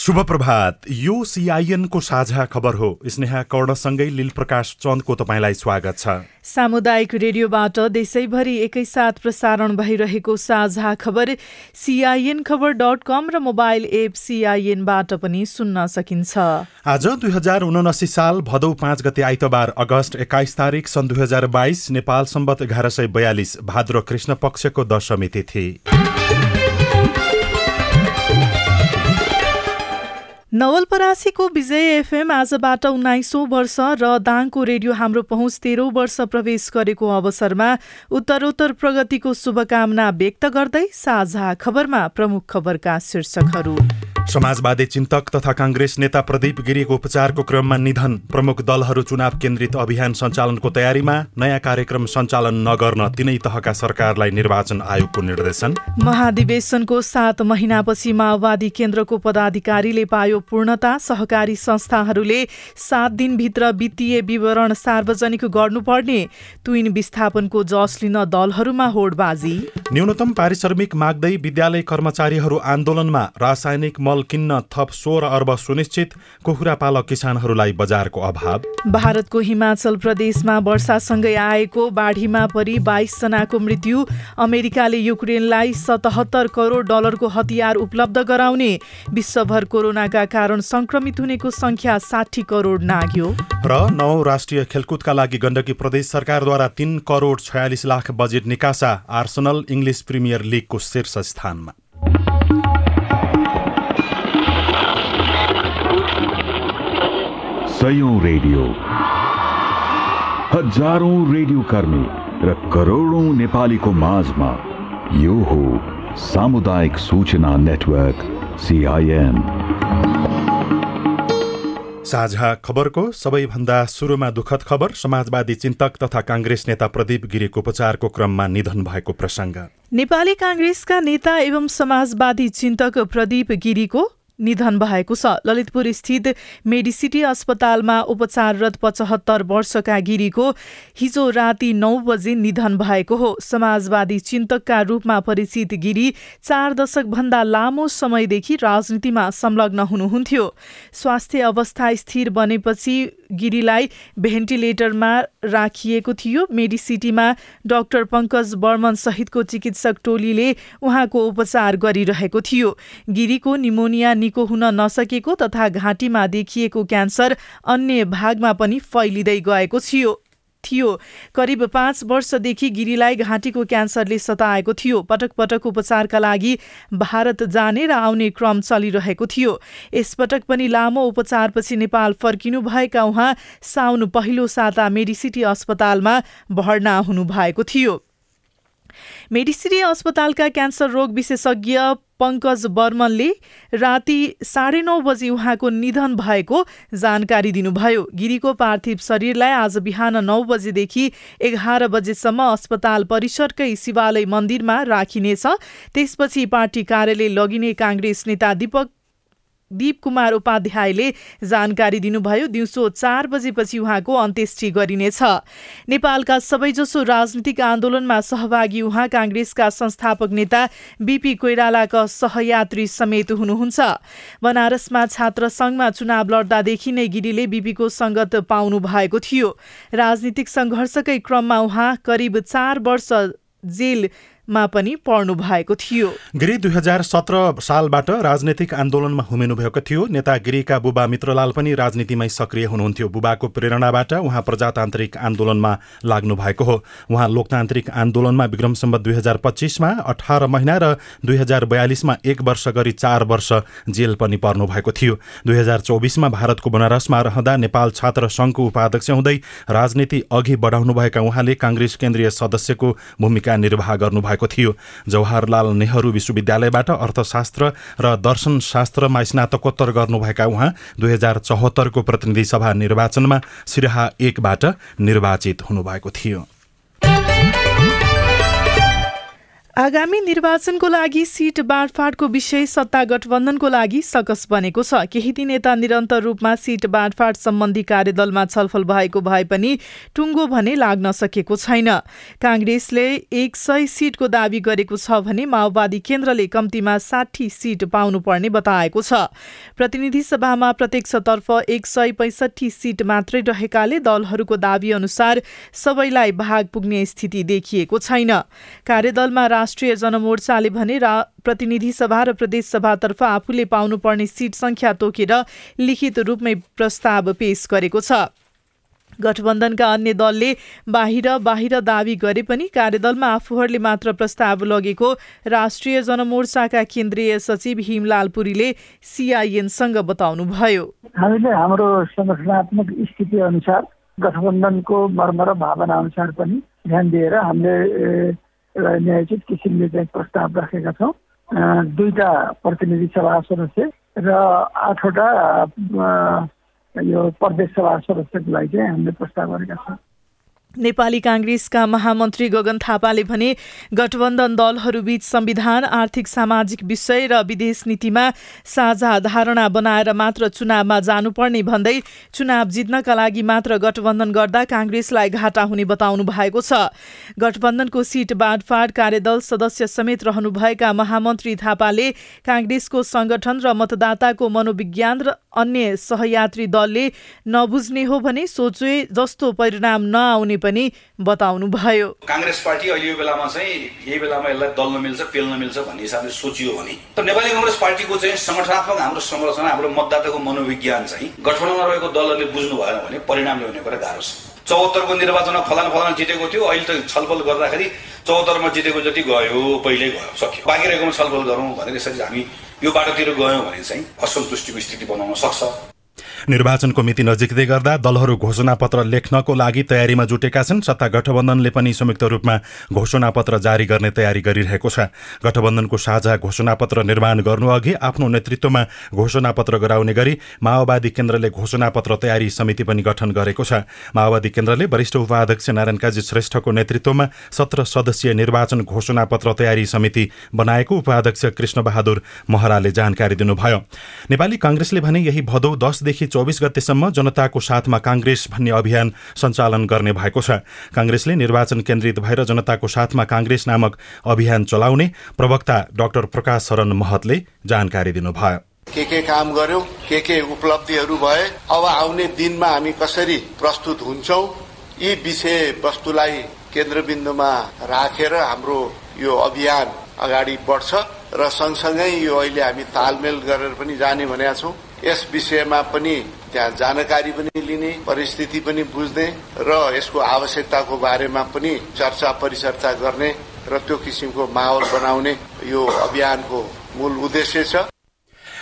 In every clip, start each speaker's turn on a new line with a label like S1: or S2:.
S1: शुभ प्रभात यो सिआइएनको साझा खबर हो। स्नेहा कर्णसँगै लील प्रकाश चन्दको तपाईँलाई स्वागत छ।
S2: सामुदायिक रेडियोबाट देशैभरि एकैसाथ प्रसारण भइरहेको साझा खबर सिआइएन खबर डट कम र मोबाइल एप सिआइएनबाट पनि सुन्न सकिन्छ।
S1: आज दुई हजार उनासी साल भदौ पाँच गते आइतबार अगस्त एक्काइस तारिक सन् दुई हजार बाइस नेपाल सम्बत एघार सय बयालिस भाद्र कृष्ण पक्षको दशमी तिथि।
S2: नवलपरासीको विजय एफएम आजबाट उन्नाइसौँ वर्ष र दाङको रेडियो हाम्रो पहुँच तेह्रौँ वर्ष प्रवेश गरेको अवसरमा उत्तरोत्तर प्रगतिको शुभकामना व्यक्त गर्दै साझा खबरमा प्रमुख खबरका शीर्षकहरू।
S1: समाजवादी चिन्तक तथा काङ्ग्रेस नेता प्रदीप गिरीको उपचारको क्रममा निधन। प्रमुख दलहरू चुनाव केन्द्रित अभियान सञ्चालनको तयारीमा नयाँ कार्यक्रम सञ्चालन नगर्न तिनै तहका सरकारलाई निर्वाचन आयोगको निर्देशन।
S2: महाधिवेशनको सात महिनापछि माओवादी केन्द्रको पदाधिकारीले पायो पूर्णता सहकारी संस्थाहरूले सात दिनभित्र वित्तीय विवरण सार्वजनिक गर्नुपर्ने तुइन विस्थापनको जस लिन दलहरूमा होडबाजी।
S1: न्यूनतम पारिश्रमिक माग्दै विद्यालय कर्मचारीहरू आन्दोलनमा रासायनिक मल किन्न थप सोह्र अर्ब सुनिश्चित कुखुरा पालक किसानहरूलाई बजारको अभाव।
S2: भारतको हिमाचल प्रदेशमा वर्षासँगै आएको बाढीमा परि बाइसजनाको मृत्यु अमेरिकाले युक्रेनलाई सतहत्तर करोड डलरको हतियार उपलब्ध गराउने विश्वभर कोरोनाका कारण संक्रमित हुनेको संख्या साठी करोड नाग्यो।
S1: र नौ राष्ट्रिय खेलकुदका लागि गण्डकी प्रदेश सरकारद्वारा तीन करोड छयालिस लाख बजेट निकासा आर्सनल इङ्ग्लिस प्रिमियर लिगको शीर्ष स्थानमा।
S3: सयौं रेडियो। हजारौं रेडियो कर्मी र करोडौं नेपालीको माझमा यो हो सामुदायिक सूचना नेटवर्क सिआइएन
S1: साझा खबरको सबैभन्दा सुरुमा दुःखद खबर समाजवादी चिन्तक तथा काङ्ग्रेस नेता प्रदीप गिरीको उपचारको क्रममा निधन भएको प्रसङ्ग।
S2: नेपाली काङ्ग्रेसका नेता एवं समाजवादी चिन्तक प्रदीप गिरीको निधन भएको छ। ललितपुर स्थित मेडिसिटी अस्पतालमा उपचाररत पचहत्तर वर्षका गिरीको हिजो राति नौ बजे निधन भएको हो। समाजवादी चिन्तकका रूपमा परिचित गिरी चार दशकभन्दा लामो समयदेखि राजनीतिमा संलग्न हुनुहुन्थ्यो। स्वास्थ्य अवस्था स्थिर बनेपछि गिरीलाई भेन्टिलेटरमा राखिएको थियो। मेडिसिटीमा डाक्टर पङ्कज बर्मन सहितको चिकित्सक टोलीले उहाँको उपचार गरिरहेको थियो। गिरीको निमोनिया निको हुन नसकेको तथा घाँटीमा देखिएको क्यान्सर अन्य भागमा पनि फैलिँदै गएको थियो। थियो। करिब पाँच वर्षदेखि गिरीलाई घाँटीको क्यान्सरले सताएको थियो। पटक पटक उपचारका लागि भारत जाने र आउने क्रम चलिरहेको थियो। यसपटक पनि लामो उपचारपछि नेपाल फर्किनु भएका उहाँ साउन पहिलो साता मेडिसिटी अस्पतालमा भर्ना हुनुभएको थियो। मेडिसिटी अस्पतालका क्यान्सर रोग विशेषज्ञ पङ्कज बर्मनले राति साढे नौ बजी उहाँको निधन भएको जानकारी दिनुभयो। गिरीको पार्थिव शरीरलाई आज बिहान नौ बजेदेखि एघार बजेसम्म अस्पताल परिसरकै शिवालय मन्दिरमा राखिनेछ। त्यसपछि पार्टी कार्यालय लगिने काङ्ग्रेस नेता दीपक दीप कुमार उपाध्यायले जानकारी दिनुभयो दिउँसो चार बजेपछि उहाँको अन्त्येष्टि गरिनेछ। नेपालका सबैजसो राजनीतिक आन्दोलनमा सहभागी उहाँ काङ्ग्रेसका संस्थापक नेता बिपी कोइरालाका सहयात्री समेत हुनुहुन्छ। बनारसमा छात्र सङ्घमा चुनाव लड्दादेखि नै गिरीले बिपीको सङ्गत पाउनु भएको थियो। राजनीतिक सङ्घर्षकै क्रममा उहाँ करिब चार वर्ष जेल मा पनि पर्नु भएको थियो।
S1: गिरी दुई हजार सत्र सालबाट राजनैतिक आन्दोलनमा हुमिनु भएको थियो। नेता गिरीका बुबा मित्रलाल पनि राजनीतिमै सक्रिय हुनुहुन्थ्यो। बुबाको प्रेरणाबाट उहाँ प्रजातान्त्रिक आन्दोलनमा लाग्नु भएको हो। उहाँ लोकतान्त्रिक आन्दोलनमा विक्रम सम्बत दुई हजार पच्चिसमा अठार महिना र दुई हजार बयालिसमा एक वर्ष गरी चार वर्ष जेल पनि पर्नु भएको थियो। दुई हजार चौबिसमा भारतको बनारसमा रहँदा नेपाल छात्र सङ्घको उपाध्यक्ष हुँदै राजनीति अघि बढाउनुभएका उहाँले काङ्ग्रेस केन्द्रीय सदस्यको भूमिका निर्वाह गर्नुभएको थियो। जवाहरलाल नेहरू विश्वविद्यालयबाट अर्थशास्त्र र दर्शन शास्त्रमा स्नातकोत्तर गर्नुभएका उहाँ दुई हजार चौहत्तरको प्रतिनिधि सभा निर्वाचनमा सिराहा एकबाट निर्वाचित हुनुभएको थियो।
S2: आगामी निर्वाचनको लागि सिट बाँडफाँडको विषय सत्ता गठबन्धनको लागि सकस बनेको छ। केही दिन यता निरन्तर रूपमा सिट बाँडफाँड सम्बन्धी कार्यदलमा छलफल भएको भए पनि टुङ्गो भने लाग्न सकेको छैन। काङ्ग्रेसले एक सय सिटको दावी गरेको छ भने माओवादी केन्द्रले कम्तीमा साठी सिट पाउनुपर्ने बताएको छ। प्रतिनिधि सभामा प्रत्यक्षतर्फ एक सय पैसठी सिट मात्रै रहेकाले दलहरूको दावी अनुसार सबैलाई भाग पुग्ने स्थिति देखिएको छैन। कार्यदलमा राष्ट्रिय जनमोर्चाले भने रा प्रतिनिधि सभा र प्रदेश सभातर्फ आफूले पाउनुपर्ने सिट सङ्ख्या तोकेर लिखित रूपमै प्रस्ताव पेश गरेको छ। गठबन्धनका अन्य दलले बाहिर बाहिर दावी गरे पनि कार्यदलमा आफूहरूले मात्र प्रस्ताव लगेको राष्ट्रिय जनमोर्चाका केन्द्रीय सचिव हिमलाल पुरीले सिआइएनसँग बताउनुभयो।
S4: हामीले हाम्रो संगठनात्मक स्थिति अनुसार गठबन्धनको मर्म र भावना अनुसार पनि ध्यान दिएर हामीले एउटा न्यायोचित किसिमले चाहिँ प्रस्ताव राखेका छौँ। दुईटा प्रतिनिधि सभा सदस्य र आठवटा यो प्रदेश सभा सदस्यको लागि चाहिँ हामीले प्रस्ताव गरेका छौँ।
S2: नेपाली काङ्ग्रेसका महामन्त्री गगन थापाले भने गठबन्धन दलहरूबीच संविधान आर्थिक सामाजिक विषय र विदेश नीतिमा साझा धारणा बनाएर मात्र चुनावमा जानुपर्ने भन्दै चुनाव जित्नका लागि मात्र गठबन्धन गर्दा काङ्ग्रेसलाई घाटा हुने बताउनु भएको छ। गठबन्धनको सिट बाँडफाँड कार्यदल सदस्य समेत रहनुभएका महामन्त्री थापाले काङ्ग्रेसको संगठन र मतदाताको मनोविज्ञान र अन्य सहयात्री दलले नबुझ्ने हो भने सोचे जस्तो परिणाम नआउने पनि बताउनु भयो
S5: काङ्ग्रेस पार्टी अहिले यो बेलामा चाहिँ यही बेलामा यसलाई दल्न मिल्छ पेल्न मिल्छ भन्ने हिसाबले सोचियो भने। तर नेपाली कङ्ग्रेस पार्टीको चाहिँ संगठनात्मक हाम्रो संरचना हाम्रो मतदाताको मनोविज्ञान चाहिँ गठबन्धनमा रहेको दलहरूले बुझ्नु भएन भने परिणाम ल्याउने कुरा गाह्रो छ। चौहत्तरको निर्वाचनमा फलाना फलाना जितेको थियो अहिले त छलफल गर्दाखेरि चौहत्तरमा जितेको जति गयो पहिल्यै गयो सक्यो। बाँकी रहेकोमा छलफल गरौँ भनेर यसरी हामी यो बाटोतिर गयौँ भने चाहिँ असन्तुष्टिको स्थिति बनाउन सक्छ।
S1: निर्वाचनको मिति नजिक्दै गर्दा दलहरू घोषणापत्र लेख्नको लागि तयारीमा जुटेका छन्। सत्ता गठबन्धनले पनि संयुक्त रूपमा घोषणापत्र जारी गर्ने तयारी गरिरहेको छ। गठबन्धनको साझा घोषणापत्र निर्माण गर्नु अघि आफ्नो नेतृत्वमा घोषणापत्र गराउने गरी माओवादी केन्द्रले घोषणापत्र तयारी समिति पनि गठन गरेको छ। माओवादी केन्द्रले वरिष्ठ उपाध्यक्ष नारायण काजी श्रेष्ठको नेतृत्वमा सत्र सदस्यीय निर्वाचन घोषणापत्र तयारी समिति बनाएको उपाध्यक्ष कृष्णबहादुर महराले जानकारी दिनुभयो। नेपाली काङ्ग्रेसले भने यही भदौ दसदेखि चौबिस गतेसम्म जनताको साथमा काङ्ग्रेस भन्ने अभियान सञ्चालन गर्ने भएको छ। काङ्ग्रेसले निर्वाचन केन्द्रित भएर जनताको साथमा काङ्ग्रेस नामक अभियान चलाउने प्रवक्ता डाक्टर प्रकाश शरण महतले जानकारी दिनुभयो।
S6: के के काम गर्यौं के के उपलब्धिहरू भए अब आउने दिनमा हामी कसरी प्रस्तुत हुन्छौं यी विषय वस्तुलाई केन्द्रबिन्दुमा राखेर हाम्रो यो अभियान अगाडि बढ्छ र सँगसँगै यो अहिले हामी तालमेल गरेर पनि जाने भनेका छौं। यस विषयमा पनि त्यहाँ जानकारी पनि लिने परिस्थिति पनि बुझ्ने र यसको आवश्यकताको बारेमा पनि चर्चा परिचर्चा गर्ने र त्यो किसिमको माहौल बनाउने यो अभियानको मूल उद्देश्य छ।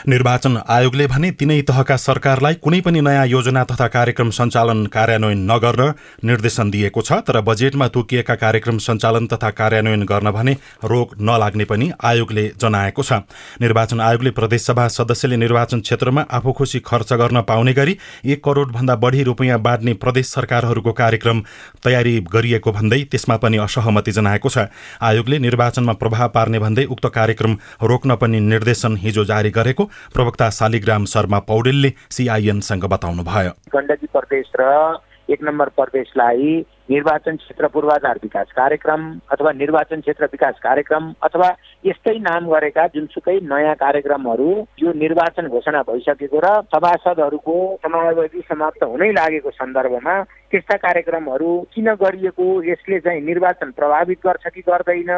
S1: निर्वाचन आयोगले भने तिनै तहका सरकारलाई कुनै पनि नयाँ योजना तथा कार्यक्रम सञ्चालन कार्यान्वयन नगर्न निर्देशन दिएको छ तर बजेटमा तोकिएका कार्यक्रम सञ्चालन तथा कार्यान्वयन गर्न भने रोक नलाग्ने पनि आयोगले जनाएको छ। निर्वाचन आयोगले प्रदेशसभा सदस्यले निर्वाचन क्षेत्रमा आफू खुसी खर्च गर्न पाउने गरी एक करोडभन्दा बढी रुपियाँ बाँड्ने प्रदेश सरकारहरूको कार्यक्रम तयारी गरिएको भन्दै त्यसमा पनि असहमति जनाएको छ। आयोगले निर्वाचनमा प्रभाव पार्ने भन्दै उक्त कार्यक्रम रोक्न पनि निर्देशन हिजो जारी गरेको प्रवक्ता शालिग्राम शर्मा पौडेलले सिआइएनसँग बताउनुभयो।
S7: गण्डकी प्रदेश र एक नम्बर प्रदेशलाई निर्वाचन क्षेत्र पूर्वाधार विकास कार्यक्रम अथवा निर्वाचन क्षेत्र विकास कार्यक्रम अथवा यस्तै नाम गरेका जुनसुकै नयाँ कार्यक्रमहरू यो निर्वाचन घोषणा भइसकेको र सभासदहरूको समावेशी समाप्त हुनै लागेको सन्दर्भमा त्यस्ता कार्यक्रमहरू किन गरिएको यसले चाहिँ निर्वाचन प्रभावित गर्छ कि गर्दैन?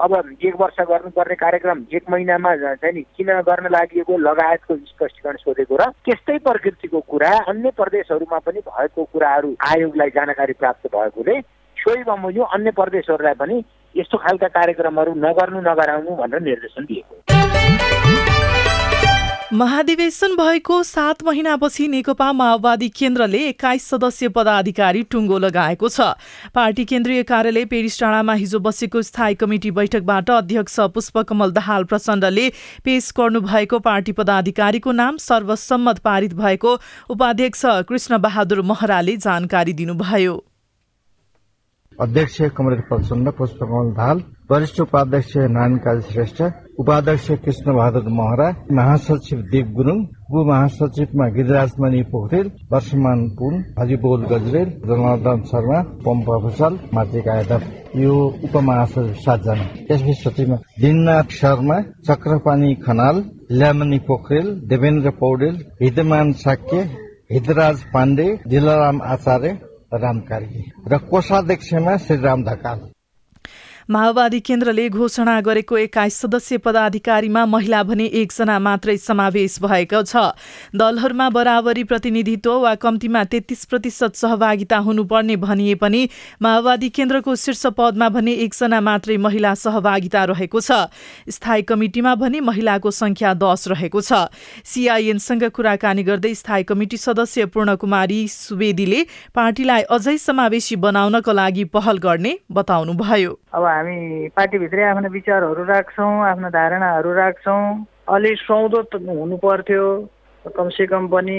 S7: अब एक वर्ष गर्नुपर्ने कार्यक्रम एक महिनामा चाहिँ नि किन गर्न लागि लगायतको स्पष्टीकरण सोधेको र त्यस्तै प्रकृतिको कुरा अन्य प्रदेशहरूमा पनि भएको कुराहरू आयोगलाई जानकारी प्राप्त भएकोले सोही बमोजिम अन्य प्रदेशहरूलाई पनि यस्तो खालका कार्यक्रमहरू नगर्नु नगराउनु भनेर निर्देशन दिएको
S2: महाधिवेशन भएको सात महिनापछि नेकपा माओवादी केन्द्रले एक्काइस सदस्यीय पदाधिकारी टुङ्गो लगाएको छ। पार्टी केन्द्रीय कार्यालय पेरिस डाँडामा हिजो बसेको स्थायी कमिटी बैठकबाट अध्यक्ष पुष्पकमल दाहाल प्रचण्डले पेश गर्नुभएको पार्टी पदाधिकारीको नाम सर्वसम्मत पारित भएको उपाध्यक्ष कृष्ण बहादुर महराले जानकारी दिनुभयो।
S8: अध्यक्ष कमरेश प्रचण्ड पुष्पकमल दाहाल वरिष्ठ उपाध्यक्ष नारायण काजी श्रेष्ठ उपाध्यक्ष कृष्ण बहादुर महरा महासचिव देव गुरुङ उप महासचिवमा गिरिराज मणि पोखरेल वर्षमान पुन हरिबोल गजरेल जनार्दन शर्मा पम्पा भूषाल मातिका यादव यो उपमहासचिव सातजना। त्यसपछि सचिवमा दिननाथ शर्मा चक्रपानी खनाल ल्यामनी पोखरेल देवेन्द्र पौडेल हिदमान साक्य हिदराज पाण्डे दिलाराम आचार्य राम कार्की। र कोषाध्यक्षमा श्री राम ढकाल।
S2: माओवादी केन्द्रले घोषणा गरेको एक्काइस सदस्यीय पदाधिकारीमा महिला भने एकजना मात्रै समावेश भएको छ। दलहरूमा बराबरी प्रतिनिधित्व वा कम्तीमा तेत्तीस प्रतिशत सहभागिता हुनुपर्ने भनिए पनि माओवादी केन्द्रको शीर्ष पदमा भने एकजना मात्रै महिला सहभागिता रहेको छ। स्थायी कमिटिमा भने महिलाको संख्या दस रहेको छ। सीआईएनसँग कुराकानी गर्दै स्थायी कमिटी सदस्य पूर्णकुमारी सुवेदीले पार्टीलाई अझै समावेशी बनाउनको लागि पहल गर्ने बताउनुभयो।
S9: हामी पार्टीभित्रै आफ्ना विचारहरू राख्छौँ आफ्ना धारणाहरू राख्छौँ। अलि सुहाउँदो हुनु पर्थ्यो। कमसेकम पनि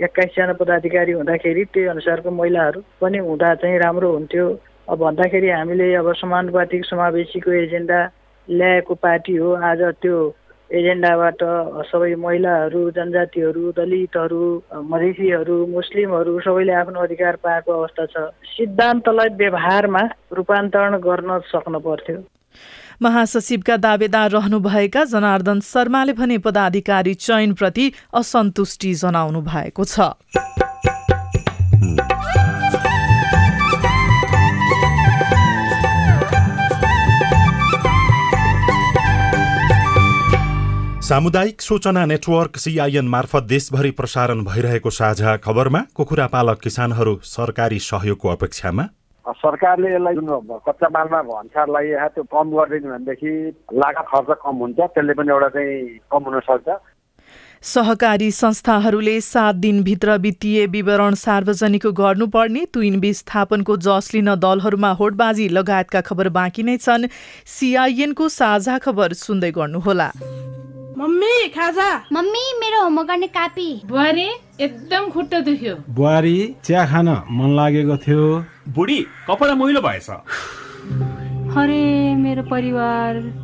S9: एक्काइसजना पदाधिकारी हुँदाखेरि त्यही अनुसारको महिलाहरू पनि हुँदा चाहिँ राम्रो हुन्थ्यो। अब भन्दाखेरि हामीले अब समानुपातिक समावेशीको एजेन्डा ल्याएको पार्टी हो। आज त्यो एजेन्डाबाट सबै महिलाहरू जनजातिहरू दलितहरू मधेसीहरू मुस्लिमहरू सबैले आफ्नो अधिकार पाएको अवस्था छ। सिद्धान्तलाई व्यवहारमा रूपान्तरण गर्न सक्नु पर्थ्यो।
S2: महासचिवका दावेदार रहनुभएका जनार्दन शर्माले भने पदाधिकारी चयनप्रति असन्तुष्टि जनाउनु भएको छ।
S1: सामुदायिक सूचना नेटवर्क सिआइएन मार्फत देशभरि प्रसारण भइरहेको साझा खबरमा कुखुरा पालक किसानहरू सरकारी सहयोगको अपेक्षामा?
S10: सरकारले यसलाई जुन कच्चा मालमा भन्सारलाई यहाँ त्यो कम गरिदिनु भनेदेखि लागत खर्च कम हुन्छ त्यसले पनि एउटा चाहिँ कम हुन सक्छ।
S2: सहकारी संस्थाहरूले सात दिनभित्र वित्तीय विवरण सार्वजनिक गर्नुपर्ने तुइन विस्थापनको जस लिन दलहरूमा होडबाजी लगायतका खबर बाँकी नै छन्। सिआइएनको साझा खबर सुन्दै गर्नुहोला।
S11: मम्मी खाजा।
S12: मम्मी मेरो होमवर्क गर्ने कापी।
S11: बुहारी एकदम खुट्टा दुख्यो।
S13: बुहारी चिया खान मन लागेको थियो।
S14: बुढी कपडा मैलो भएछ।
S15: अरे मेरो परिवार।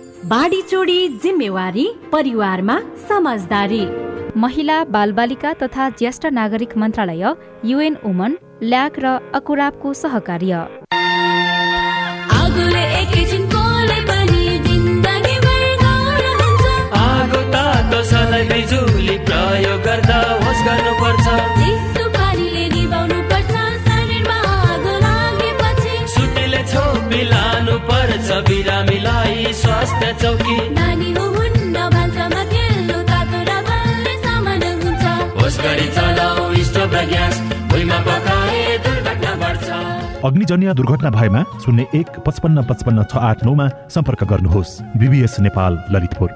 S15: बाढी चोडी जिम्मेवारी परिवारमा समझदारी।
S16: महिला बालबालिका तथा ज्येष्ठ नागरिक मन्त्रालय युएन वुमन ल्याक र अकुराबको सहकार्य।
S17: स्वास्थ्य चौकी। नानी हुन्न भान्सामा खेल्नु तातो र बलले सामान हुन्छ। होस् गरी चलाऊ स्टोभ र ग्यास भुइँमा पकाए दुर्घटना बढ्छ।
S18: अग्निजन्य दुर्घटना भएमा शून्य एक पचपन्न पचपन्न छ आठ नौमा सम्पर्क गर्नुहोस्। बिबिएस नेपाल ललितपुर।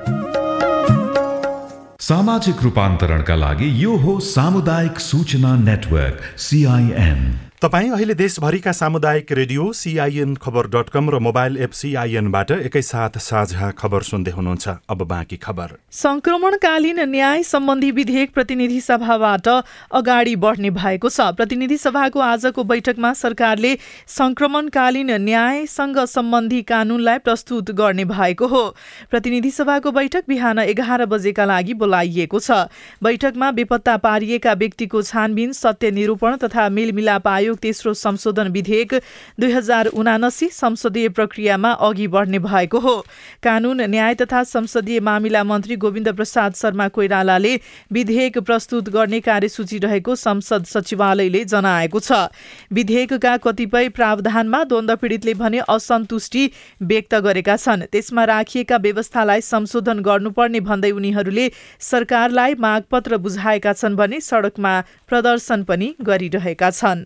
S3: सामाजिक रूपान्तरणका लागि यो हो सामुदायिक सूचना नेटवर्क सिआइएन
S1: तपाईँ अहिले देशभरिका सामुदायिक रेडियो सिआइएन खबर डट कम र मोबाइल एप सिआइएनबाट एकैसाथ साझा खबर सुन्दै हुनुहुन्छ। अब बाँकी खबर।
S2: संक्रमणकालीन न्याय सम्बन्धी विधेयक प्रतिनिधि सभाबाट अगाडि बढ्ने भएको छ। प्रतिनिधि सभाको आजको बैठकमा सरकारले संक्रमणकालीन न्यायसँग सम्बन्धी कानूनलाई प्रस्तुत गर्ने भएको हो। प्रतिनिधि सभाको बैठक बिहान एघार बजेका लागि बोलाइएको छ। बैठकमा बेपत्ता पारिएका व्यक्तिको छानबिन सत्य निरूपण तथा मेलमिलाप आयोग तेस्रो संशोधन विधेयक दुई हजार उनासी संसदीय प्रक्रियामा अघि बढ्ने भएको हो। कानून न्याय तथा संसदीय मामिला मन्त्री गोविन्द प्रसाद शर्मा कोइरालाले विधेयक प्रस्तुत गर्ने कार्यसूची रहेको संसद सचिवालयले जनाएको छ। विधेयकका कतिपय प्रावधानमा द्वन्द पीडितले भने असन्तुष्टि व्यक्त गरेका छन्। त्यसमा राखिएका व्यवस्थालाई संशोधन गर्नुपर्ने भन्दै उनीहरूले सरकारलाई मागपत्र बुझाएका छन् भने सड़कमा प्रदर्शन पनि गरिरहेका छन्।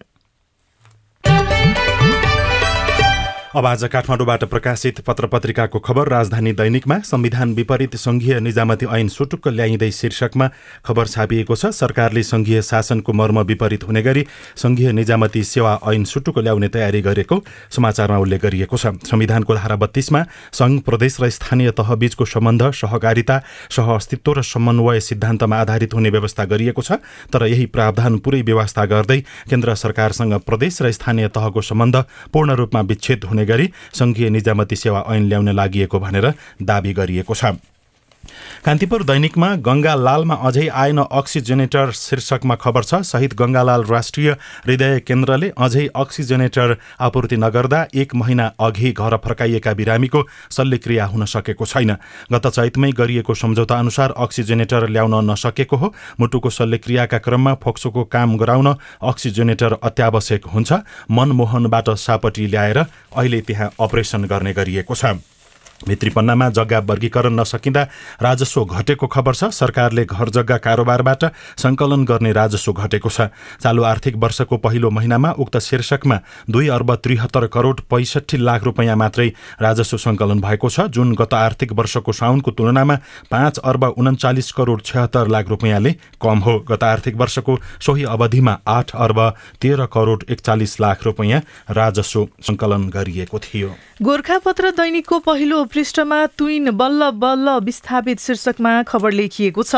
S1: अब आज काठमाडौँबाट प्रकाशित पत्र पत्रिकाको खबर राजधानी दैनिकमा संविधान विपरीत संघीय निजामती ऐन सुटुक्क ल्याइँदै शीर्षकमा खबर छापिएको छ सरकारले संघीय शासनको मर्म विपरीत हुने गरी संघीय निजामती सेवा ऐन सुटुक्क ल्याउने तयारी गरेको समाचारमा उल्लेख गरिएको छ। संविधानको धारा बत्तीसमा संघ प्रदेश र स्थानीय तह बीचको सम्बन्ध सहकारिता सह अस्तित्व र समन्वय सिद्धान्तमा आधारित हुने व्यवस्था गरिएको छ तर यही प्रावधान पुरै व्यवस्था गर्दै केन्द्र सरकारसँग प्रदेश र स्थानीय तहको सम्बन्ध पूर्ण रूपमा विच्छेद हुने गरी संघीय निजामती सेवा ऐन ल्याउन लागि भनेर दावी गरिएको छ। कान्तिपुर दैनिकमा गङ्गालालमा अझै आएन अक्सिजेनेटर शीर्षकमा खबर छ। शहीद गङ्गालाल राष्ट्रिय हृदय केन्द्रले अझै अक्सिजेनेटर आपूर्ति नगर्दा एक महिना अघि घर फर्काइएका बिरामीको शल्यक्रिया हुन सकेको छैन। गत चैतमै गरिएको सम्झौता अनुसार अक्सिजेनेटर ल्याउन नसकेको हो। मुटुको शल्यक्रियाका क्रममा फोक्सोको काम गराउन अक्सिजेनेटर अत्यावश्यक हुन्छ। मनमोहनबाट सापटी ल्याएर अहिले त्यहाँ अपरेसन गर्ने गरिएको छ। भित्री पन्नामा जग्गा वर्गीकरण नसकिँदा राजस्व घटेको खबर छ। सरकारले घर जग्गा कारोबारबाट सङ्कलन गर्ने राजस्व घटेको छ। चालु आर्थिक वर्षको पहिलो महिनामा उक्त शीर्षकमा दुई अर्ब त्रिहत्तर करोड पैँसठी लाख रुपियाँ मात्रै राजस्व सङ्कलन भएको छ। जुन गत आर्थिक वर्षको साउनको तुलनामा पाँच अर्ब उन्चालिस करोड छत्तर लाख रुपियाँले कम हो। गत आर्थिक वर्षको सोही अवधिमा आठ अर्ब तेह्र करोड एकचालिस लाख रुपियाँ राजस्व सङ्कलन गरिएको थियो।
S2: गोर्खापत्र दैनिकको पहिलो पृष्ठमा तुइन बल्ल बल्ल विस्थापित शीर्षकमा खबर लेखिएको छ।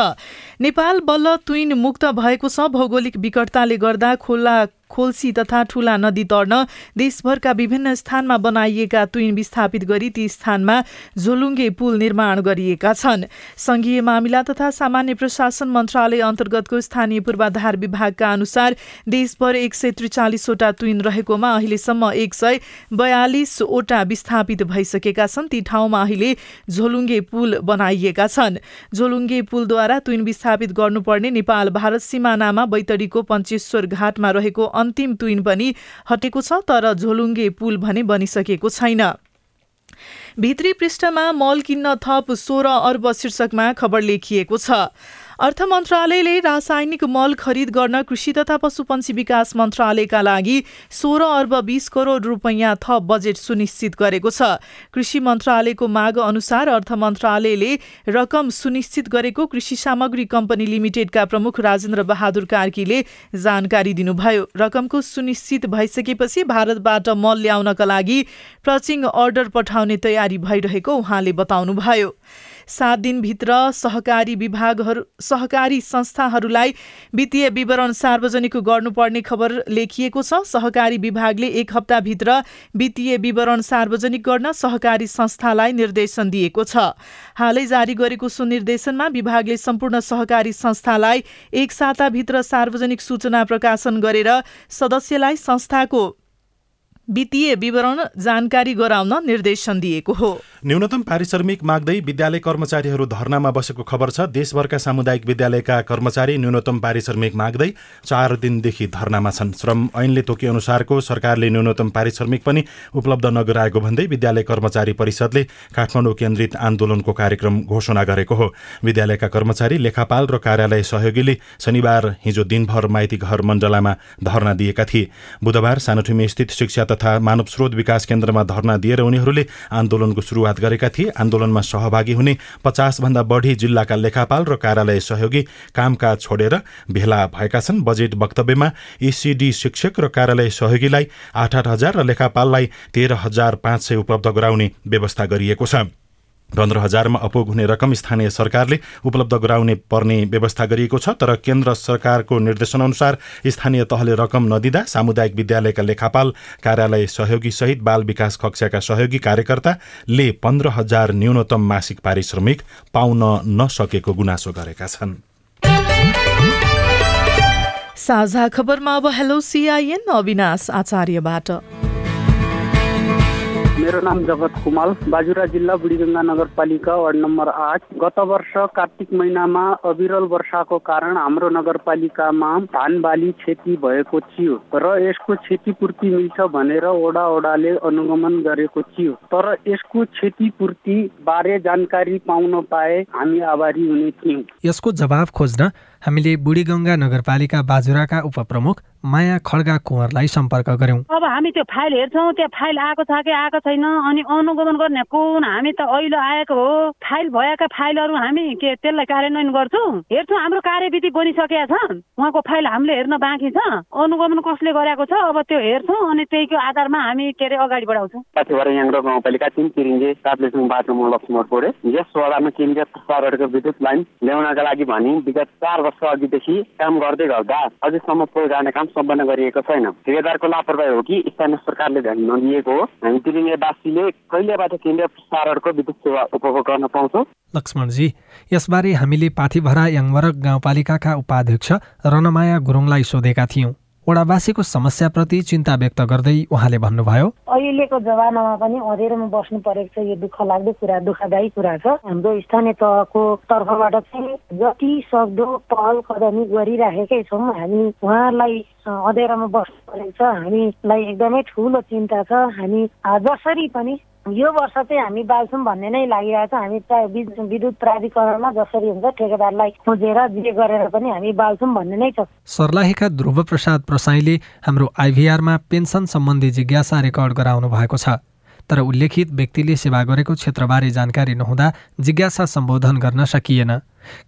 S2: नेपाल बल्ल तुइन मुक्त भएको छ भौगोलिक विकटताले गर्दा खोला खोल्सी तथा ठूला नदी तर्न देशभरका विभिन्न स्थानमा बनाइएका तुइन विस्थापित गरी ती स्थानमा झोलुङ्गे पुल निर्माण गरिएका छन्। संघीय मामिला तथा सामान्य प्रशासन मन्त्रालय अन्तर्गतको स्थानीय पूर्वाधार विभागका अनुसार देशभर एक सय त्रिचालिसवटा तुइन रहेकोमा अहिलेसम्म एक सय बयालिसवटा विस्थापित भइसकेका छन्। ती ठाउँमा अहिले झोलुङ्गे पुल बनाइएका छन्। झोलुङ्गे पुलद्वारा तुइन विस्थापित गर्नुपर्ने नेपाल भारत सिमानामा बैतडीको पञ्चेश्वर घाटमा रहेको अन्तिम तुइन पनि हटेको छ तर झोलुङ्गे पुल भने बनिसकेको छैन। भित्री पृष्ठमा मल किन्न थप सोह्र अर्ब शीर्षकमा खबर लेखिएको छ। अर्थ मन्त्रालयले रासायनिक मल खरिद गर्न कृषि तथा पशुपन्छी विकास मन्त्रालयका लागि सोह्र अर्ब बीस करोड रुपैयाँ थप बजेट सुनिश्चित गरेको छ। कृषि मन्त्रालयको माग अनुसार अर्थ मन्त्रालयले रकम सुनिश्चित गरेको कृषि सामग्री कम्पनी लिमिटेडका प्रमुख राजेन्द्र बहादुर कार्कीले जानकारी दिनुभयो। रकमको सुनिश्चित भइसकेपछि भारतबाट मल ल्याउनका लागि प्रचिङ अर्डर पठाउने तयारी भइरहेको उहाँले बताउनुभयो। सात दिनभित्र सहकारी विभागहरू सहकारी संस्थाहरूलाई वित्तीय विवरण सार्वजनिक गर्नुपर्ने खबर लेखिएको छ। सहकारी विभागले एक हप्ताभित्र वित्तीय विवरण सार्वजनिक गर्न सहकारी संस्थालाई निर्देशन दिएको छ। हालै जारी गरेको सुनिर्देशनमा विभागले सम्पूर्ण सहकारी संस्थालाई एक साताभित्र सार्वजनिक सूचना प्रकाशन गरेर सदस्यलाई संस्थाको वित्तीय विवरण जानकारी गराउन निर्देशन दिएको हो।
S1: न्यूनतम पारिश्रमिक माग्दै विद्यालय कर्मचारीहरू धरनामा बसेको खबर छ। देशभरका सामुदायिक विद्यालयका कर्मचारी न्यूनतम पारिश्रमिक माग्दै चार दिनदेखि धरनामा छन्। श्रम ऐनले तोके अनुसारको सरकारले न्यूनतम पारिश्रमिक पनि उपलब्ध नगराएको भन्दै विद्यालय कर्मचारी परिषदले काठमाडौँ केन्द्रित आन्दोलनको कार्यक्रम घोषणा गरेको हो। विद्यालयका कर्मचारी लेखापाल र कार्यालय सहयोगीले शनिबार हिजो दिनभर माइती घर मण्डलामा धरना दिएका थिए। बुधबार सानोठुमी स्थित शिक्षा मानव स्रोत विकास केन्द्रमा धरना दिएर उनीहरूले आन्दोलनको सुरुवात गरेका थिए। आन्दोलनमा सहभागी हुने पचासभन्दा बढी जिल्लाका लेखापाल र कार्यालय सहयोगी कामकाज छोडेर भेला भएका छन्। बजेट वक्तव्यमा एसिडी शिक्षक र कार्यालय सहयोगीलाई आठ आठ हजार र लेखापाललाई तेह्र हजार पाँच सय उपलब्ध गराउने व्यवस्था गरिएको छ। पन्ध्र हजारमा अपुग हुने रकम स्थानीय सरकारले उपलब्ध गराउने पर्ने व्यवस्था गरिएको छ तर केन्द्र सरकारको निर्देशनअनुसार स्थानीय तहले रकम नदिँदा सामुदायिक विद्यालयका लेखापाल कार्यालय सहयोगी सहित बाल विकास कक्षाका सहयोगी कार्यकर्ताले पन्ध्र हजार न्यूनतम मासिक पारिश्रमिक पाउन नसकेको गुनासो गरेका छन्।
S2: साझा खबरमा अब हेलो सिआइएन अविनाश आचार्यबाट।
S19: मेरो नाम जगत कुमाल। बाजुरा जिल्ला बुढीगङ्गा नगरपालिका वार्ड नम्बर आठ। गत वर्ष कार्तिक महिनामा अविरल वर्षाको कारण हाम्रो नगरपालिकामा धान बाली क्षति भएको थियो र यसको क्षतिपूर्ति मिल्छ भनेर ओडा ओडाले अनुगमन गरेको थियो। तर यसको क्षतिपूर्ति बारे जानकारी पाउन पाए हामी आभारी हुने थियौँ।
S20: यसको जवाब खोज्न हामीले बुढीगङ्गा नगरपालिका बाजुराका उपप्रमुख माया खड्गा कुँवरलाई सम्पर्क गर्यौं
S21: अब हामी त्यो फाइल हेर्छौँ त्यो फाइल आएको छ कि आएको छैन अनि अनुगमन गर्ने कुन? हामी त अहिले आएको हो। फाइल भएका फाइलहरू हामी के त्यसलाई कार्यान्वयन गर्छौँ? हेर्छौँ हाम्रो कार्यविधि बनिसकेका छ उहाँको फाइल हामीले हेर्न बाँकी छ। अनुगमन कसले गरेको छ? अब त्यो हेर्छौँ अनि त्यहीको आधारमा हामी के अरे अगाडि बढाउँछौँ।
S19: गाउँपालिका तिन तिरिङ्गे सातलेसुङ बाटोमा लक्ष्मण पोडे यस वडामा केन्द्रीय सरहरूको विद्युत लाइन ल्याउनका लागि भनी विगत चार वर्ष अघिदेखि काम गर्दै गर्दा अझैसम्म पुल जाने काम सम्पन्न गरिएको छैन। ठेकेदारको लापरवाही हो कि स्थानीय सरकारले ध्यान नदिएको हो। हामी तिरिङ्गेवासीले कहिलेबाट केन्द्रीय प्रसारहरूको विद्युत सेवा उपभोग गर्न पाउँछौँ?
S20: लक्ष्मणजी यसबारे हामीले पाथिभरा याङवरक गाउँपालिकाका उपाध्यक्ष रनमाया गुरुङलाई सोधेका थियौँ। वडावासीको समस्याप्रति चिन्ता व्यक्त गर्दै उहाँले भन्नुभयो
S21: अहिलेको जमानामा पनि अँधेरोमा बस्नु परेको छ यो दुःख लाग्दो कुरा दुःखदायी कुरा छ। हाम्रो स्थानीय तहको तर्फबाट चाहिँ जति सक्दो पहल कदमी गरिराखेकै छौँ हामी उहाँलाई अँधेरोमा बस्नु परेको छ। हामीलाई एकदमै ठुलो चिन्ता छ। हामी जसरी पनि यो वर्ष चाहिँ हामी बाल्छौँ भन्ने नै लागिरहेको छ। हामी विद्युत प्राधिकरणमा जसरी हुन्छ ठेकेदारलाई खोजेर जे गरेर पनि हामी बाल्छौँ भन्ने नै छ।
S20: सर्लाहीका ध्रुव प्रसाद प्रसाईले हाम्रो आइभीआरमा पेन्सन सम्बन्धी जिज्ञासा रेकर्ड गराउनु भएको छ। तर उल्लेखित व्यक्तिले सेवा गरेको क्षेत्रबारे जानकारी नहुँदा जिज्ञासा सम्बोधन गर्न सकिएन।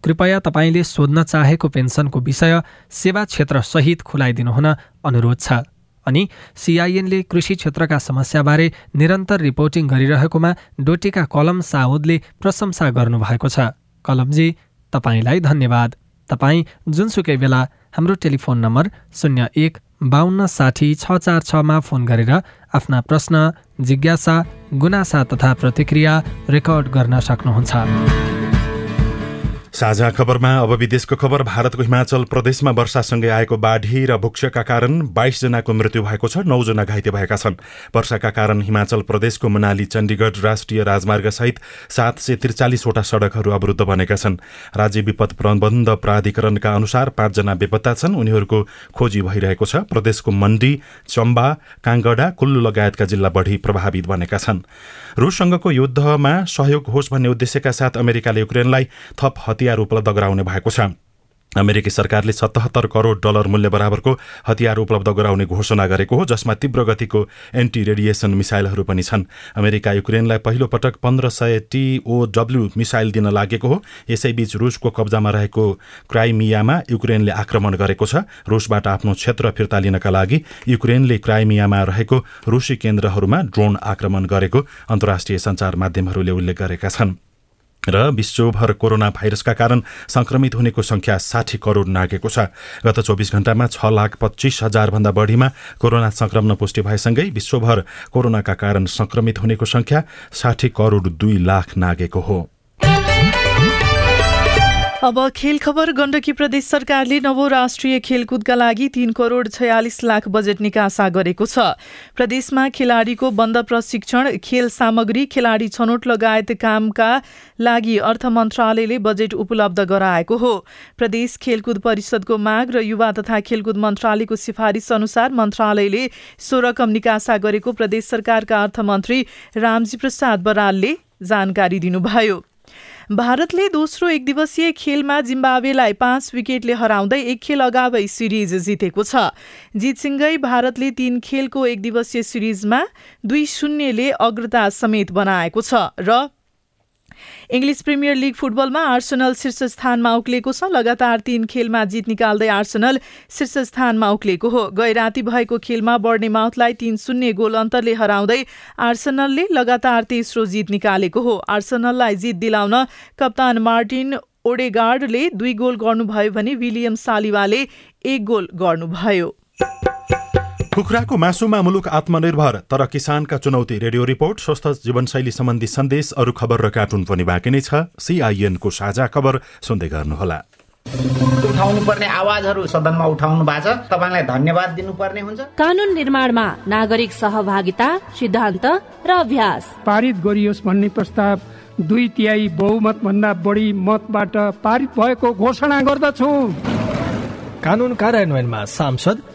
S20: कृपया तपाईँले सोध्न चाहेको पेन्सनको विषय सेवा क्षेत्र सहित खुलाइदिनुहुन अनुरोध छ। अनि सिआइएनले कृषि क्षेत्रका समस्याबारे निरन्तर रिपोर्टिङ गरिरहेकोमा डोटीका कलम साउदले प्रशंसा गर्नुभएको छ। कलमजी तपाईँलाई धन्यवाद। तपाईँ जुनसुकै बेला हाम्रो टेलिफोन नम्बर शून्य एक बाहन्न साठी छ चार छमा फोन गरेर आफ्ना प्रश्न जिज्ञासा गुनासा तथा प्रतिक्रिया रेकर्ड गर्न सक्नुहुन्छ।
S1: साझा खबरमा अब विदेशको खबर भारतको हिमाचल प्रदेशमा वर्षासँगै आएको बाढी र भुक्षका कारण बाइसजनाको मृत्यु भएको छ नौजना घाइते भएका छन्। वर्षाका कारण हिमाचल प्रदेशको मनाली चण्डीगढ राष्ट्रिय राजमार्ग सहित सात सय त्रिचालिसवटा सड़कहरू अवरुद्ध बनेका छन्। राज्य विपद प्रबन्ध प्राधिकरणका अनुसार पाँचजना बेपत्ता छन् उनीहरूको खोजी भइरहेको छ। प्रदेशको मण्डी चम्बा काङ्गडा कुल्लु लगायतका जिल्ला बढी प्रभावित बनेका छन्। रुससँगको युद्धमा सहयोग होस् भन्ने उद्देश्यका साथ अमेरिकाले युक्रेनलाई थप हतियार उपलब्ध गराउने भएको छ। अमेरिकी सरकारले सतहत्तर करोड डलर मूल्य बराबरको हतियार उपलब्ध गराउने घोषणा गरेको हो जसमा तीव्र गतिको एन्टी रेडिएसन मिसाइलहरू पनि छन्। अमेरिका युक्रेनलाई पहिलो पटक पन्ध्र सय टिओडब्ल्यू मिसाइल दिन लागेको हो। यसैबीच रुसको कब्जामा रहेको क्राइमियामा युक्रेनले आक्रमण गरेको छ। रुसबाट आफ्नो क्षेत्र फिर्ता लिनका लागि युक्रेनले क्राइमियामा रहेको रुसी केन्द्रहरूमा ड्रोन आक्रमण गरेको अन्तर्राष्ट्रिय सञ्चार माध्यमहरूले उल्लेख गरेका छन्। र विश्वभर कोरोना भाइरसका कारण संक्रमित हुनेको संख्या साठी करोड नागेको छ। गत चौबिस घण्टामा छ लाख पच्चिस हजारभन्दा बढीमा कोरोना संक्रमण पुष्टि भएसँगै विश्वभर कोरोनाका कारण संक्रमित हुनेको संख्या साठी करोड दुई लाख नागेको हो।
S2: अब खेल खबर गण्डकी प्रदेश सरकारले नवो राष्ट्रिय खेलकुदका लागि तीन करोड छयालिस लाख बजेट निकासा गरेको छ। प्रदेशमा खेलाडीको बन्द प्रशिक्षण खेल सामग्री खेलाडी छनौट लगायत कामका लागि अर्थ मन्त्रालयले बजेट उपलब्ध गराएको हो। प्रदेश खेलकुद परिषदको माग र युवा तथा खेलकुद मन्त्रालयको सिफारिस अनुसार मन्त्रालयले सो रकम निकासा गरेको प्रदेश सरकारका अर्थमन्त्री रामजी प्रसाद बरालले जानकारी दिनुभयो। भारतले दोस्रो एक दिवसीय खेलमा जिम्बावेलाई पाँच विकेटले हराउँदै एक खेल अगावै सिरिज जितेको छ। जितसँगै भारतले तीन खेलको एक दिवसीय सिरिजमा दुई शून्यले अग्रता समेत बनाएको छ र इङ्ग्लिस प्रिमियर लिग फुटबलमा आर्सनल शीर्ष स्थानमा उक्लेको छ। लगातार तीन खेलमा जित निकाल्दै आर्सनल शीर्ष स्थानमा उक्लेको हो। गैराती भएको खेलमा बर्ने माउथलाई तीन शून्य गोल अन्तरले हराउँदै आर्सनलले लगातार तेस्रो जित निकालेको हो। आर्सनललाई जित दिलाउन कप्तान मार्टिन ओडेगार्डले दुई गोल गर्नुभयो भने विलियम सालिवाले एक गोल गर्नुभयो।
S1: कुखुराको मासुमा मुलुक आत्मनिर्भर तर किसानका चुनौती। रेडियो रिपोर्ट स्वस्थ जीवनशैली सम्बन्धी सन्देश अरू खबर र कार्टुन पनि बाँकी नै छ। सिआइएनको साझा खबर सुन्दै गर्नुहोला।
S22: उठाउनु पर्ने आवाजहरू सदनमा उठाउनु भएको छ। तपाईँलाई धन्यवाद दिनुपर्ने हुन्छ।
S15: कानून निर्माणमा नागरिक सहभागिता सिद्धान्त र अभ्यास।
S23: पारित गरियोस् भन्ने प्रस्ताव दुई तिहाई बहुमत भन्दा बढी मतबाट पारित भएको घोषणा गर्दछु।
S20: कानून कार्यान्वयनमा सांसद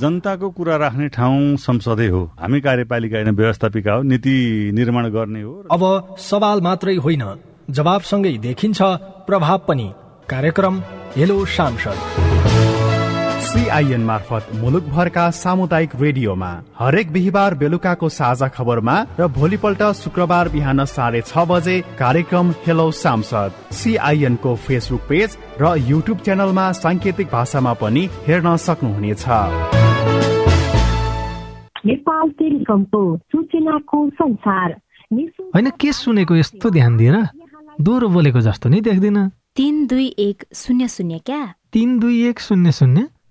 S24: जनताको कुरा राख्ने ठाउँ संसदै हो। हामी कार्यपालिका होइन व्यवस्थापिका हो नीति निर्माण गर्ने हो।
S20: अब सवाल मात्रै होइन जवाबसँगै देखिन्छ प्रभाव पनि। कार्यक्रम हेलो सांसद।
S25: सिआइएन मार्फत मुलुकभरका सामुदायिक रेडियोमा हरेक बिहिबार बेलुकाको साझा खबरमा र भोलिपल्ट शुक्रबार बिहान साढे छ बजे कार्यक्रम हेलो सांसद सिआइएनको फेसबुक पेज र युट्युब च्यानलमा साङ्केतिक भाषामा पनि हेर्न सक्नुहुनेछ।
S26: नेपाल टेलिकमको सूचनाको संसार।
S20: होइन के सुनेको यस्तो ध्यान दिएर दोहोरो बोलेको जस्तो नि देख्दिन।
S27: तिन दुई एक शून्य शून्य क्या?
S20: तिन दुई एक शून्य शून्य?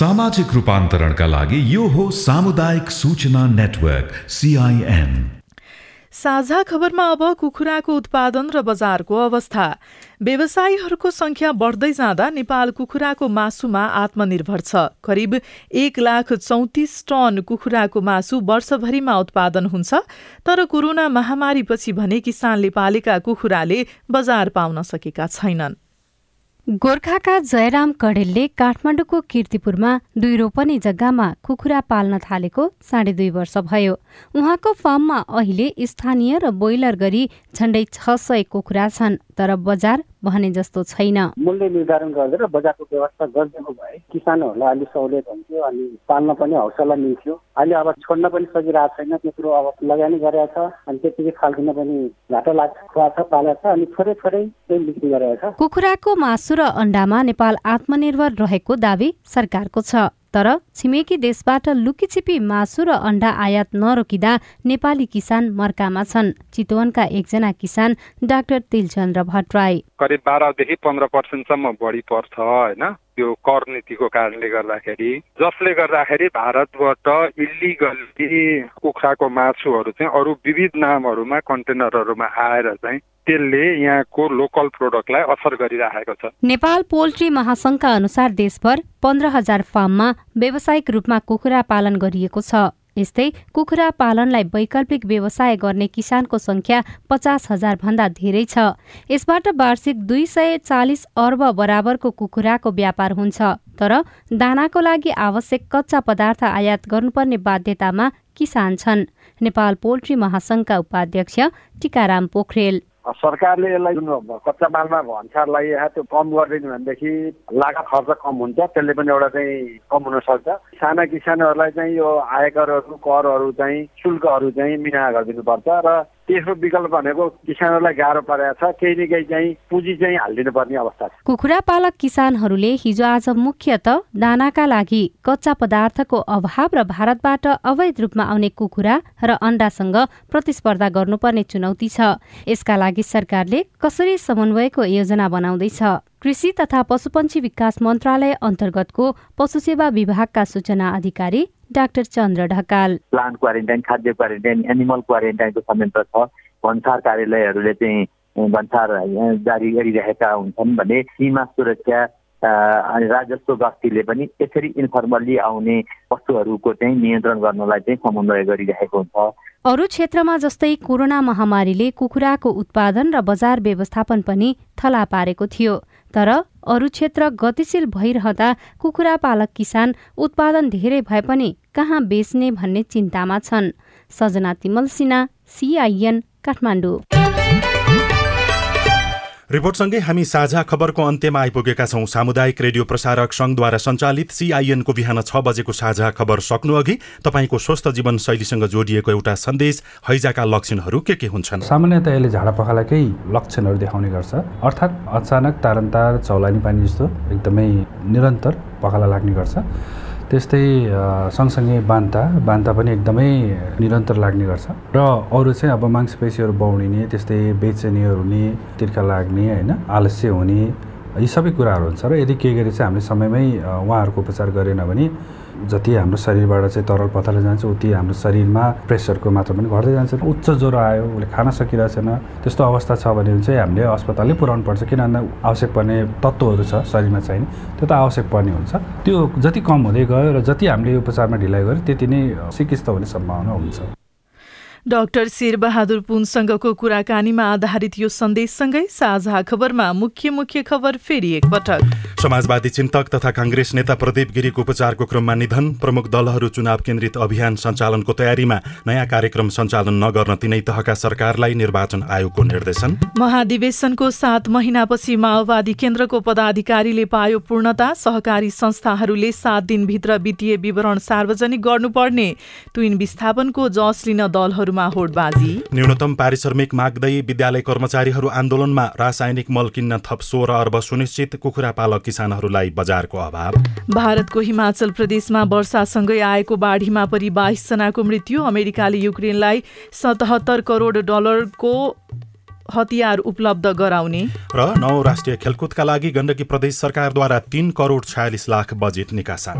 S3: सामाजिक रूपान्तरणका लागि यो हो सामुदायिक सूचना नेटवर्क सिआइएन
S2: साझा खबरमा अब कुखुराको उत्पादन र बजारको अवस्था। व्यवसायीहरूको संख्या बढ्दै जाँदा नेपाल कुखुराको मासुमा आत्मनिर्भर छ। करिब एक लाख चौतिस टन कुखुराको मासु वर्षभरिमा उत्पादन हुन्छ तर कोरोना महामारीपछि भने किसानले पालेका कुखुराले बजार पाउन सकेका छैनन्।
S16: गोर्खाका जयराम कडेलले काठमाडौँको किर्तिपुरमा दुई रोपनी जग्गामा कुखुरा पाल्न थालेको साढे दुई वर्ष भयो। उहाँको फार्ममा अहिले स्थानीय र बोइलर गरी झण्डै छ सय कुखुरा छन् तर बजार भने जस्तो छैन।
S10: मूल्य निर्धारण गरेर बजारको व्यवस्था गरिदिएको भए किसानहरूलाई अलिक सहुलियत हुन्थ्यो अनि पाल्न पनि हौसला मिल्थ्यो। अहिले अब छोड्न पनि सकिरहेको छैन त्यत्रो अब लगानी गरेको छ अनि त्यतिकै फाल्किन पनि घाटा लाग्छ छ पालेको छ अनि थोरै थोरै बिक्री गरेको छ।
S16: कुखुराको मासु र अण्डामा नेपाल आत्मनिर्भर रहेको दावी सरकारको छ। तर छिमेकी देशबाट लुकीछिपी मासु र अण्डा आयात नरोकिँदा नेपाली किसान मर्कामा छन्। चितवनका एकजना किसान डाक्टर तिलचन्द्र भट्टराई।
S28: करिब बाह्रदेखि पन्ध्र पर्सेन्टसम्म बढी पर्छ होइन? त्यो कर नीतिको कारणले गर्दाखेरि। जसले गर्दाखेरि भारतबाट इलिगल्ली कुखुराको मासुहरू चाहिँ अरू विविध नामहरूमा कन्टेनरहरूमा आएर चाहिँ त्यसले यहाँको लोकल प्रोडक्टलाई असर गरिरहेको छ।
S16: नेपाल पोल्ट्री महासंघका अनुसार देशभर पन्ध्र हजार फार्ममा व्यावसायिक रूपमा कुखुरा पालन गरिएको छ। यस्तै कुखुरा पालनलाई वैकल्पिक व्यवसाय गर्ने किसानको संख्या पचास हजार भन्दा धेरै छ। यसबाट वार्षिक दुई सय चालिस अर्ब बराबरको कुखुराको व्यापार हुन्छ। तर दानाको लागि आवश्यक कच्चा पदार्थ आयात गर्नुपर्ने बाध्यतामा किसान छन्। नेपाल पोल्ट्री महासंघका उपाध्यक्ष टिकाराम पोखरेल।
S10: सरकारले यसलाई जुन कच्चा मालमा भन्सारलाई त्यो कम गरिदियो भनेदेखि लागत खर्च कम हुन्छ त्यसले पनि एउटा चाहिँ कम हुन सक्छ। साना किसानहरूलाई चाहिँ यो आयकरहरू करहरू चाहिँ शुल्कहरू चाहिँ मिना गरिदिनुपर्छ र
S29: त्यसको विकल्प भनेको किसानहरूलाई गाह्रो परेको छ। केही न केही चाहिँ पुँजी चाहिँ हालिदिनु पर्ने अवस्था छ।
S16: कुखुरा पालक किसानहरूले हिजो आज मुख्यत दानाका लागि कच्चा पदार्थको अभाव र भारतबाट अवैध रूपमा आउने कुखुरा र अण्डासँग प्रतिस्पर्धा गर्नुपर्ने चुनौती छ। यसका लागि सरकारले कसरी समन्वयको योजना बनाउँदैछ? कृषि तथा पशुपन्छी विकास मन्त्रालय अन्तर्गतको पशुसेवा विभागका सूचना अधिकारी doctor Chandra Dhakal.
S30: Plant quarantine खाद्य क्वारेन्टाइन एनिमल क्वारेन्टाइनको संयन्त्र छ। भन्सार कार्यालयहरूले चाहिँ भन्सार जारी गरिरहेका हुन्छन् भने सीमा सुरक्षा अनि राजस्व गस्तीले पनि यसरी इन्फर्मल्ली आउने वस्तुहरूको चाहिँ नियन्त्रण गर्नलाई चाहिँ समन्वय गरिरहेको हुन्छ।
S16: अरू क्षेत्रमा जस्तै कोरोना महामारीले कुखुराको उत्पादन र बजार व्यवस्थापन पनि थला पारेको थियो। तर अरू क्षेत्र गतिशील भइरहँदा कुखुरा पालक किसान उत्पादन धेरै भए पनि कहाँ बेच्ने भन्ने चिन्तामा छन्। सजना तिमल सिन्हा सिआइएन काठमाडौँ।
S1: रिपोर्टसँगै हामी साझा खबरको अन्त्यमा आइपुगेका छौँ। सामुदायिक रेडियो प्रसारक सङ्घद्वारा सञ्चालित सिआइएनको बिहान छ बजेको साझा खबर सक्नु अघि तपाईँको स्वस्थ जीवनशैलीसँग जोडिएको एउटा सन्देश हैजाका लक्षणहरू के के हुन्छन्?
S31: सामान्यतया यसले झाडा पखालाकै लक्षणहरू देखाउने गर्छ। अर्थात् अचानक तारन्तार चौलानी पानी जस्तो एकदमै निरन्तर पखाला लाग्ने गर्छ। त्यस्तै सँगसँगै बान्ता। बान्ता पनि एकदमै निरन्तर लाग्ने गर्छ। र अरू चाहिँ अब मांसपेसीहरू बौडिने त्यस्तै बेचेनीहरू हुने तिर्खा लाग्ने होइन आलस्य हुने यी सबै कुराहरू हुन्छ। र यदि केही गरी चाहिँ हामीले समयमै उहाँहरूको उपचार गरेन भने जति हाम्रो शरीरबाट चाहिँ तरल पथाले जान्छ उति हाम्रो शरीरमा प्रेसरको मात्रा पनि घट्दै जान्छ। उच्च ज्वरो आयो उसले खान सकिरहेको छैन त्यस्तो अवस्था छ भने चाहिँ हामीले अस्पतालै पुऱ्याउनु पर्छ। किन भन्दा आवश्यक पर्ने तत्त्वहरू छ शरीरमा चाहिने त्यो त आवश्यक पर्ने हुन्छ। त्यो जति कम हुँदै गयो र जति हामीले उपचारमा ढिलाइ गऱ्यो त्यति नै चिकित्सा हुने सम्भावना हुन्छ।
S2: डाक्टर शेरबहादुर पुनसँगको कुराकानीमा आधारित यो सन्देशसँगै साझा खबरमा मुख्य मुख्य खबर फेरि एकपटक।
S1: समाजवादी चिन्तक तथा काङ्ग्रेस नेता प्रदीप गिरीको उपचारको क्रममा निधन प्रमुख दलहरू चुनाव केन्द्रित अभियान सञ्चालनको तयारीमा नयाँ कार्यक्रम सञ्चालन नगर्न तिनै तहका सरकारलाई निर्वाचन आयोगको निर्देशन।
S2: महाधिवेशनको सात महिनापछि माओवादी केन्द्रको पदाधिकारीले पायो पूर्णता सहकारी संस्थाहरूले सात दिनभित्र वित्तीय विवरण सार्वजनिक गर्नुपर्ने। तुइन विस्थापनको जस लिन दलहरू होडबाजी।
S1: न्यूनतम पारिश्रमिक माग्दै विद्यालय कर्मचारीहरू आन्दोलनमा रासायनिक मल किन्न थप सोह्र अर्ब सुनिश्चित कुखुरा पालक किसानहरूलाई बजारको अभाव।
S2: भारतको हिमाचल प्रदेशमा वर्षासँगै आएको बाढीमा परि बाइसजनाको मृत्यु। अमेरिकाले युक्रेनलाई सतहत्तर करोड डलरको हतियार उपलब्ध गराउने।
S1: र नौ राष्ट्रिय खेलकुदका लागि गण्डकी प्रदेश सरकारद्वारा तीन करोड छयालिस लाख बजेट निकासा।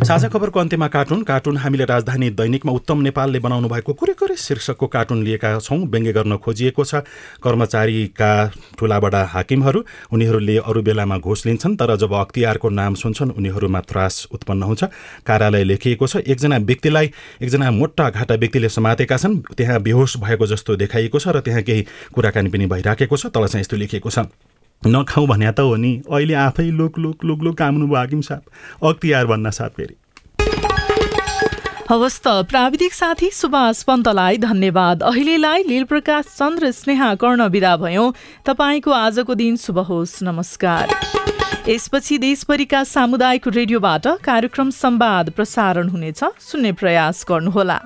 S1: साझा खबरको अन्त्यमा कार्टुन। कार्टुन हामीले राजधानी दैनिकमा उत्तम नेपालले बनाउनु भएको कुरै कुरै शीर्षकको कार्टुन लिएका छौँ। व्यङ्ग्य गर्न खोजिएको छ। कर्मचारीका ठुलाबडा हाकिमहरू उनीहरूले अरू बेलामा घुस लिन्छन् तर जब अख्तियारको नाम सुन्छन् उनीहरूमा त्रास उत्पन्न हुन्छ। कार्यालय लेखिएको छ एकजना व्यक्तिलाई एकजना मोटा घाटा व्यक्तिले समातेका छन्। त्यहाँ बेहोस भएको जस्तो देखाइएको छ र त्यहाँ केही कुराकानी पनि भइराखेको छ। तल चाहिँ यस्तो लेखिएको छ। नखाउँ भन्या त हो नि। अहिले आफै लुक लुक लुक लुक काम्नु भयो हाकिम साहब अख्तियार भन्न साथ फेरि।
S2: हवस् त प्राविधिक साथी सुभाष पन्तलाई धन्यवाद। अहिलेलाई लीलप्रकाश चन्द्र स्नेहा कर्ण विदा भयौँ। तपाईँको आजको दिन शुभ होस्। नमस्कार। यसपछि देशभरिका सामुदायिक रेडियोबाट कार्यक्रम संवाद प्रसारण हुनेछ। सुन्ने प्रयास गर्नुहोला।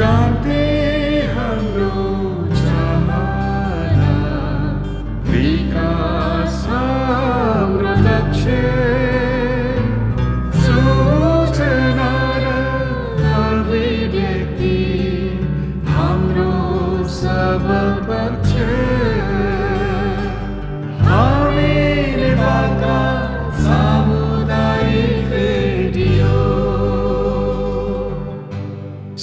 S2: strong.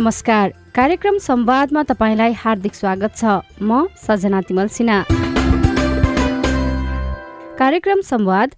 S16: नमस्कार। कार्यक्रम संवादमा तपाईँलाई हार्दिक स्वागत छ। म सजना तिमल सिन्हा। कार्यक्रम संवाद